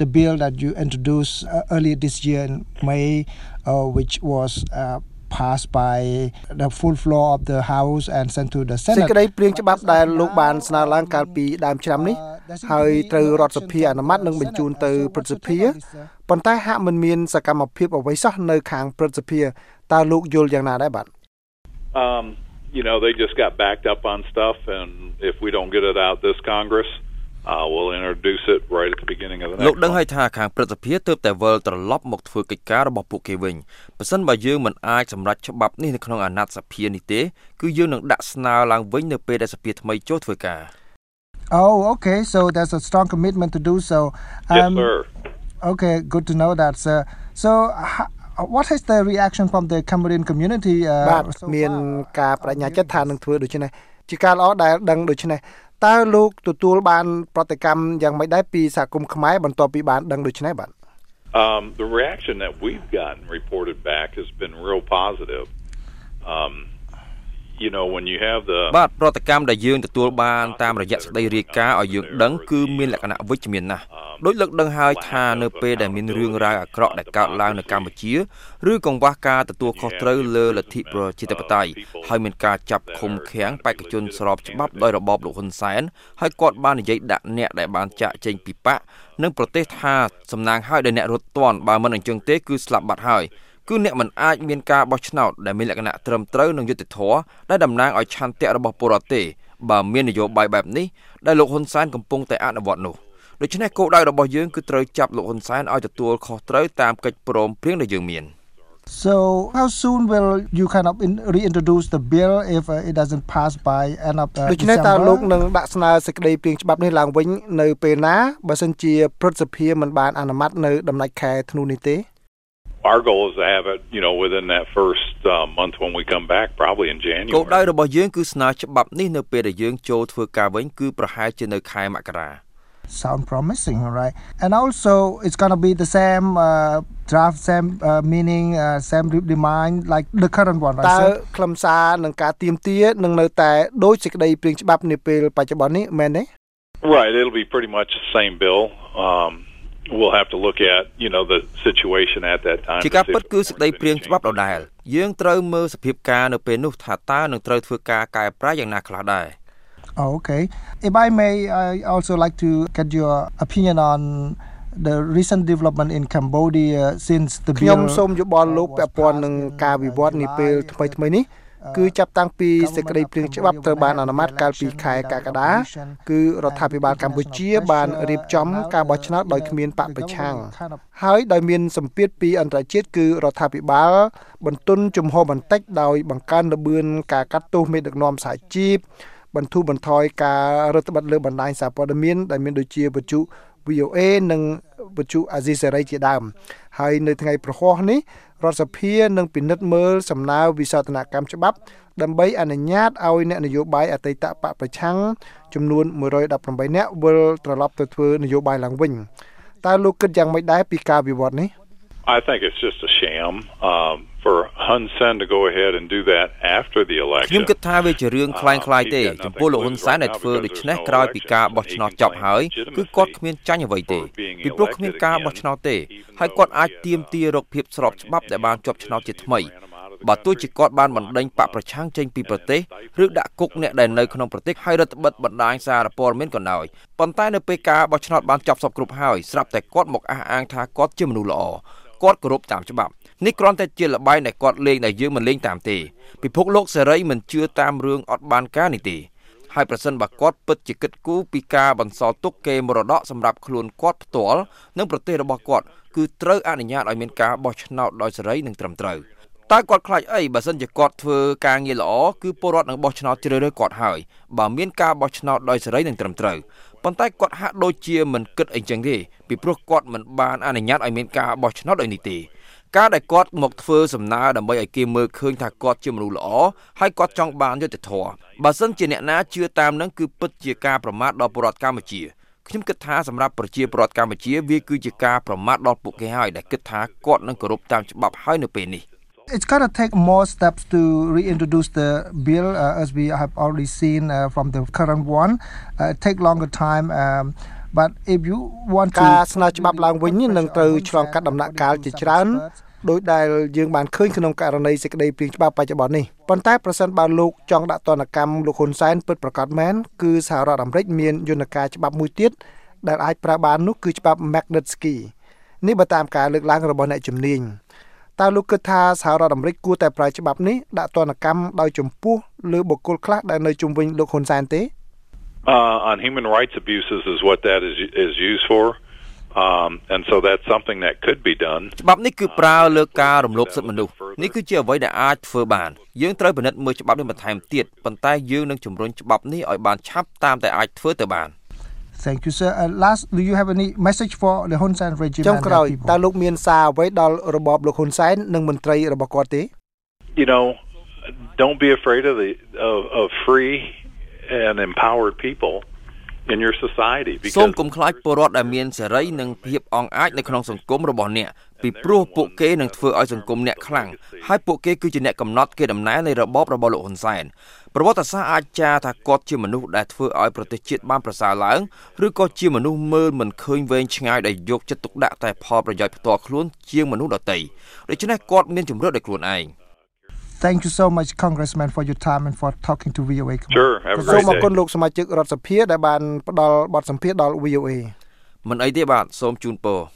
the bill that you introduced uh, earlier this year in May, uh, which was uh, passed by the full floor of the House and sent to the សេច Senate. ក្តីព្រៀងច្បាប់ដែលលោកបានស្នើឡើងកាលពីដើមឆ្នាំនេះហើយត្រូវរដ្ឋសភាអនុម័តនិងបញ្ជូនទៅព្រឹទ្ធសភាប៉ុន្តែហាក់មិនមានសកម្មភាពអ្វីសោះនៅខាងព្រឹទ្ធសភាតើលោកយល់យ៉ាងណាដែរបាទ Um, you know, they just got backed up on stuff, and if we don't get it out this Congress, uh, we'll introduce it right at the beginning of the លោក next ដឹង one. ហើយថាខាងព្រឹទ្ធសភាទើបតែវិលត្រឡប់មកធ្វើកិច្ចការរបស់ពួកគេវិញប៉ះសិនបើយើងមិនអាចសម្រេចច្បាប់នេះនៅក្នុងអាណត្តិសភានេះទេគឺយើងនឹងដាក់ស្នើឡើងវិញនៅពេលដែលសភាថ្មីចូលធ្វើការ Oh, okay. So there's a strong commitment to do so. Yes, Um, sir. Okay, good to know that, sir. So, ho- what is the reaction from the Cambodian community? Uh, បាទ so មាន far? ការបដិញ្ញាចិត្តថានឹងធ្វើដូច្នេះជាការល្អដែលដឹងដូច្នេះ តើលោកទទួលបានប្រតិកម្មយ៉ាងម៉េចដែរពីសហគមន៍ខ្មែរបន្ទាប់ពីបានដឹងដូច្នេះបាទ Um, the reaction that we've gotten reported back has been real positive. Um, you know, when you have the បាទប្រតិកម្មដែលយើងទទួលបានតាមរយៈសេចក្តីរាយការណ៍ឲ្យយើងដឹងគឺមានលក្ខណៈវិជ្ជមានណាស់ដោយលើកដឹងហើយថានៅពេលដែលមានរឿងរ៉ាវអាក្រក់ដែលកើតឡើងនៅកម្ពុជាឬកង្វះការទទួលខុសត្រូវលើលទ្ធិប្រជាធិបតេយ្យហើយមានការចាប់ឃុំឃាំងបេក្ខជនស្របច្បាប់ដោយរបបលោកហ៊ុនសែនហើយគាត់បាននិយាយដាក់អ្នកដែលបានចាក់ចេញពីបកនិងប្រទេសថាសំណាងហើយដែលអ្នករត់ទាន់បើមិនអញ្ចឹងទេគឺស្លាប់បាត់ហើយ គឺអ្នកមិនអាចមានការបោះឆ្នោតដែលមានលក្ខណៈត្រឹមត្រូវនិងយុត្តិធម៌ដែលតំណាងឲ្យឆន្ទៈរបស់ពលរដ្ឋទេបើមាននយោបាយបែបនេះដែលលោកហ៊ុនសែនកំពុងតែអនុវត្តនោះដូច្នេះគោលដៅរបស់យើងគឺត្រូវចាប់លោកហ៊ុនសែនឲ្យទទួលខុសត្រូវតាមកិច្ចព្រមព្រៀងដែលយើងមាន So, how soon will you kind of in, reintroduce the bill if uh, it doesn't pass by end of uh, ដូច្នេះតើ December? លោកនឹងដាក់ស្នើសេចក្តីព្រៀងច្បាប់នេះឡើងវិញនៅពេលណាបើសិនជាព្រឹទ្ធសភាមិនបានអនុម័តនៅដំណាច់ខែធ្នូនេះទេ our goal is to have it, you know, within that first uh, month when we come back, probably in គោលដៅ January. របស់យើងគឺស្នើច្បាប់នេះនៅពេលដែលយើងចូលធ្វើការវិញគឺប្រហែលជានៅខែមករា Sound promising, all right? And also, it's gonna be the same uh, draft, same uh, meaning, uh, same re- demand like the current one, តើ right? sir? ខ្លឹមសារនិងការទៀមទានឹងនៅតែដូចសេចក្តីព្រៀងច្បាប់នាពេលបច្ចុប្បន្ននេះមែនទេ Right, it'll be pretty much the same bill. Um, we'll have to look at, you know, the situation at that time. ជា to ការ see ពិត if គឺសេចក្តីព្រៀងច្បាប់ដដែលយើងត្រូវមើលសភាពការនៅពេលនោះថាតើនឹងត្រូវធ្វើការកែប្រែយ៉ាងណាខ្លះដែរ Oh, okay. If I may, I also like to get your opinion on the recent development in Cambodia since the ខ្ញុំ bill សូមយោបល់លោកពាក់ព័ន្ធនឹងការវិវត្តនាពេលថ្មីថ្មីនេះ គឺចាប់តាំងពីសេចក្តីព្រៀងច្បាប់ត្រូវបានអនុម័តកាលពីខែកក្កដាគឺរដ្ឋាភិបាលកម្ពុជាបានរៀបចំការបោះឆ្នោតដោយគ្មានបកប្រឆាំងហើយដោយមានសម្ពាធពីអន្តរជាតិគឺរដ្ឋាភិបាលបន្ទន់ជំហរបន្តិចដោយបង្កើនល្បឿនការកាត់ទោសមេដឹកនាំសហជីពបន្ធូរបន្ថយការរដ្ឋបတ်លើបណ្ដាញសារព័ត៌មានដែលមានដូចជាវិទ្យុ VOA និងវិទ្យុអាស៊ីសេរីជាដើមហើយនៅថ្ងៃប្រហោះនេះ រដ្ឋសភានឹងពិនិត្យមើលសំណើវិសោធនកម្មច្បាប់ដើម្បីអនុញ្ញាតឲ្យអ្នកនយោបាយអតីតបកប្រឆាំងចំនួន118នាក់វិលត្រឡប់ទៅធ្វើនយោបាយឡើងវិញតើលោកគិតយ៉ាងម៉េចដែរពីការវិវត្តនេះ I think it's just a sham um, for Hun Sen to go ahead and do that after the ខ្ញុំ election. គិតថាវាជារឿងคล้ายៗទេចំពោះលោកហ៊ុនសែនដែលធ្វើដូច្នេះក្រោយពីការបោះឆ្នោតចប់ហើយគឺគាត់គ្មានចាញ់អ្វីទេពីព្រោះគ្មានការបោះឆ្នោតទេហើយគាត់អាចទាមទាររកភាពស្របច្បាប់ដែលបានជាប់ឆ្នោតជាថ្មីបើទោះជាគាត់បានបណ្ដេញបកប្រឆាំងចេញពីប្រទេសឬដាក់គុកអ្នកដែលនៅក្នុងប្រទេសហើយរដ្ឋបិទបណ្ដាញសារព័ត៌មានក៏ដោយប៉ុន្តែនៅពេលការបោះឆ្នោតបានចប់សពគ្រប់ហើយស្រាប់តែគាត់មកអះអាងថាគាត់ជាមនុស្សល្អ គាត់គោរពតាមច្បាប់នេះគ្រាន់តែជាល្បែងដែលគាត់លេងដែលយើងមិនលេងតាមទេពិភពលោកសេរីមិនជឿតាមរឿងអត់បានការនេះទេហើយប្រសិនបើគាត់ពិតជាគិតគូរពីការបន្សល់ទុកគេមរតកសម្រាប់ខ្លួនគាត់ផ្ទាល់និងប្រទេសរបស់គាត់គឺត្រូវអនុញ្ញាតឲ្យមានការបោះឆ្នោតដោយសេរីនិងត្រឹមត្រូវតើគាត់ខ្លាចអីបើសិនជាគាត់ធ្វើការងារល្អគឺពលរដ្ឋនឹងបោះឆ្នោតជ្រើសរើសគាត់ហើយបើមានការបោះឆ្នោតដោយសេរីនិងត្រឹមត្រូវ ប៉ុន្តែគាត់ហាក់ដូចជាមិនគិតអីចឹងទេពីព្រោះគាត់មិនបានអនុញ្ញាតឲ្យមានការបោះឆ្នោតដោយនេះទេការដែលគាត់មកធ្វើសំណើដើម្បីឲ្យគេមើលឃើញថាគាត់ជាមនុស្សល្អហើយគាត់ចង់បានយុត្តិធម៌បើសិនជាអ្នកណាជឿតាមនឹងគឺពិតជាការប្រមាថដល់ប្រជាពលរដ្ឋកម្ពុជាខ្ញុំគិតថាសម្រាប់ប្រជាពលរដ្ឋកម្ពុជាវាគឺជាការប្រមាថដល់ពួកគេហើយដែលគិតថាគាត់នឹងគោរពតាមច្បាប់ហើយនៅពេលនេះ It's gonna take more steps to reintroduce the bill, uh, as we have already seen uh, from the current one. Uh, it take longer time. Um, but if you want to ការស្នើច្បាប់ឡើងវិញនឹងត្រូវឆ្លងកាត់ដំណាក់កាលជាច្រើនដោយដែលយើងបានឃើញក្នុងករណីសេចក្តីព្រាងច្បាប់បច្ចុប្បន្ននេះប៉ុន្តែប្រសិនបើលោកចង់ដាក់ទណ្ឌកម្មលោកហ៊ុនសែនពិតប្រាកដមែនគឺសហរដ្ឋអាមេរិកមានយន្តការច្បាប់មួយទៀតដែលអាចប្រើបាននោះគឺច្បាប់ Magnitsky នេះបើតាមការលើកឡើងរបស់អ្នកជំនាញ តើលោកគិតថាសហរដ្ឋអាមេរិកគួរតែប្រើច្បាប់នេះដាក់ទណ្ឌកម្មដោយចំពោះលើបុគ្គលខ្លះដែលនៅជុំវិញលោកហ៊ុនសែនទេ Uh, on human rights abuses is what that is is used for. Um, and so that's something that could be done. ច្បាប់នេះគឺប្រើលើការរំលោភសិទ្ធិមនុស្សនេះគឺជាអ្វីដែលអាចធ្វើបានយើងត្រូវពិនិត្យមើលច្បាប់នេះបន្ថែមទៀតប៉ុន្តែយើងនឹងជំរុញច្បាប់នេះឲ្យបានឆាប់តាមតែអាចធ្វើទៅបាន Thank you sir uh, last do you have any message for the Hun Sen regime ចុងក្រោយតើលោកមានសារអ្វីដល់របបលោកហ៊ុនសែននិងមន្ត្រីរបស់គាត់ទេ You know don't be afraid of the of, of free and empowered people in your society សូមកុំខ្លាចពលរដ្ឋដែលមានសេរីនិងភាពអង់អាចនៅក្នុងសង្គមរបស់អ្នក ពីព្រោះពួកគេនឹងធ្វើឲ្យសង្គមអ្នកខ្លាំងហើយពួកគេគឺជាអ្នកកំណត់គេដំណែលនៃរបបរបស់លោកហ៊ុនសែនប្រវត្តិសាស្ត្រអាចចារថាគាត់ជាមនុស្សដែលធ្វើឲ្យប្រទេសជាតិបានប្រសើរឡើងឬក៏ជាមនុស្សមើលមិនឃើញវែងឆ្ងាយដែលយកចិត្តទុកដាក់តែផលប្រយោជន៍ផ្ទាល់ខ្លួនជាងមនុស្សដទៃដូច្នេះគាត់មានជំរឿនដោយខ្លួនឯង Thank you so much Congressman for your time and for talking to VOA Sure have a សូម great អរគុណ day លោកសមាជិករដ្ឋសភាដែលបានផ្ដល់បទសម្ភាសន៍ដល់ VOA មិនអីទេបាទសូមជូនពរ